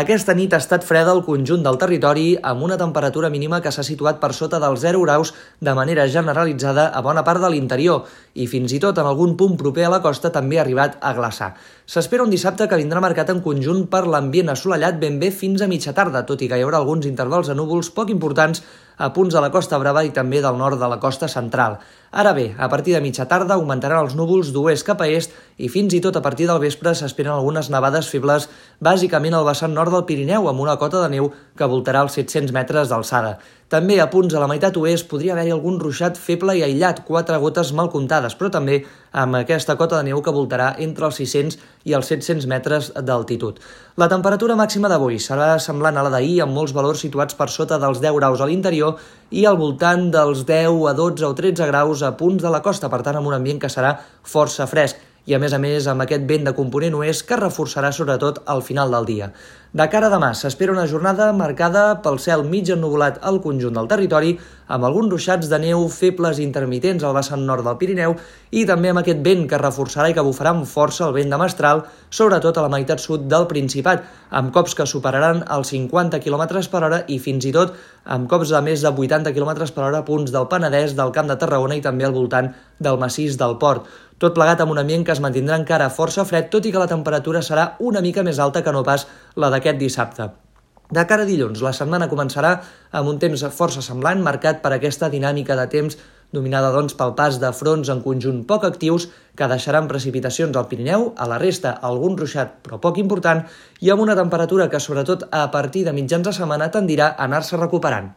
Aquesta nit ha estat freda al conjunt del territori amb una temperatura mínima que s'ha situat per sota dels 0 graus de manera generalitzada a bona part de l'interior i fins i tot en algun punt proper a la costa també ha arribat a glaçar. S'espera un dissabte que vindrà marcat en conjunt per l'ambient assolellat ben bé fins a mitja tarda, tot i que hi haurà alguns intervals de núvols poc importants a punts de la Costa Brava i també del nord de la costa central. Ara bé, a partir de mitja tarda augmentaran els núvols d'oest cap a est i fins i tot a partir del vespre s'esperen algunes nevades febles, bàsicament al vessant nord del Pirineu, amb una cota de neu que voltarà els 700 metres d'alçada. També a punts a la meitat oest podria haver-hi algun ruixat feble i aïllat, quatre gotes mal comptades, però també amb aquesta cota de neu que voltarà entre els 600 i els 700 metres d'altitud. La temperatura màxima d'avui serà semblant a la d'ahir, amb molts valors situats per sota dels 10 graus a l'interior i al voltant dels 10 a 12 o 13 graus a punts de la costa, per tant amb un ambient que serà força fresc i a més a més amb aquest vent de component oest que reforçarà sobretot al final del dia. De cara a demà s'espera una jornada marcada pel cel mig ennuvolat al conjunt del territori, amb alguns ruixats de neu febles i intermitents al vessant nord del Pirineu i també amb aquest vent que reforçarà i que bufarà amb força el vent de mestral, sobretot a la meitat sud del Principat, amb cops que superaran els 50 km per hora i fins i tot amb cops de més de 80 km per hora punts del Penedès, del Camp de Tarragona i també al voltant del massís del Port. Tot plegat amb un ambient que es mantindrà encara força fred, tot i que la temperatura serà una mica més alta que no pas la d'aquest dissabte. De cara a dilluns, la setmana començarà amb un temps força semblant, marcat per aquesta dinàmica de temps dominada doncs pel pas de fronts en conjunt poc actius que deixaran precipitacions al Pirineu, a la resta algun ruixat però poc important i amb una temperatura que sobretot a partir de mitjans de setmana tendirà a anar-se recuperant.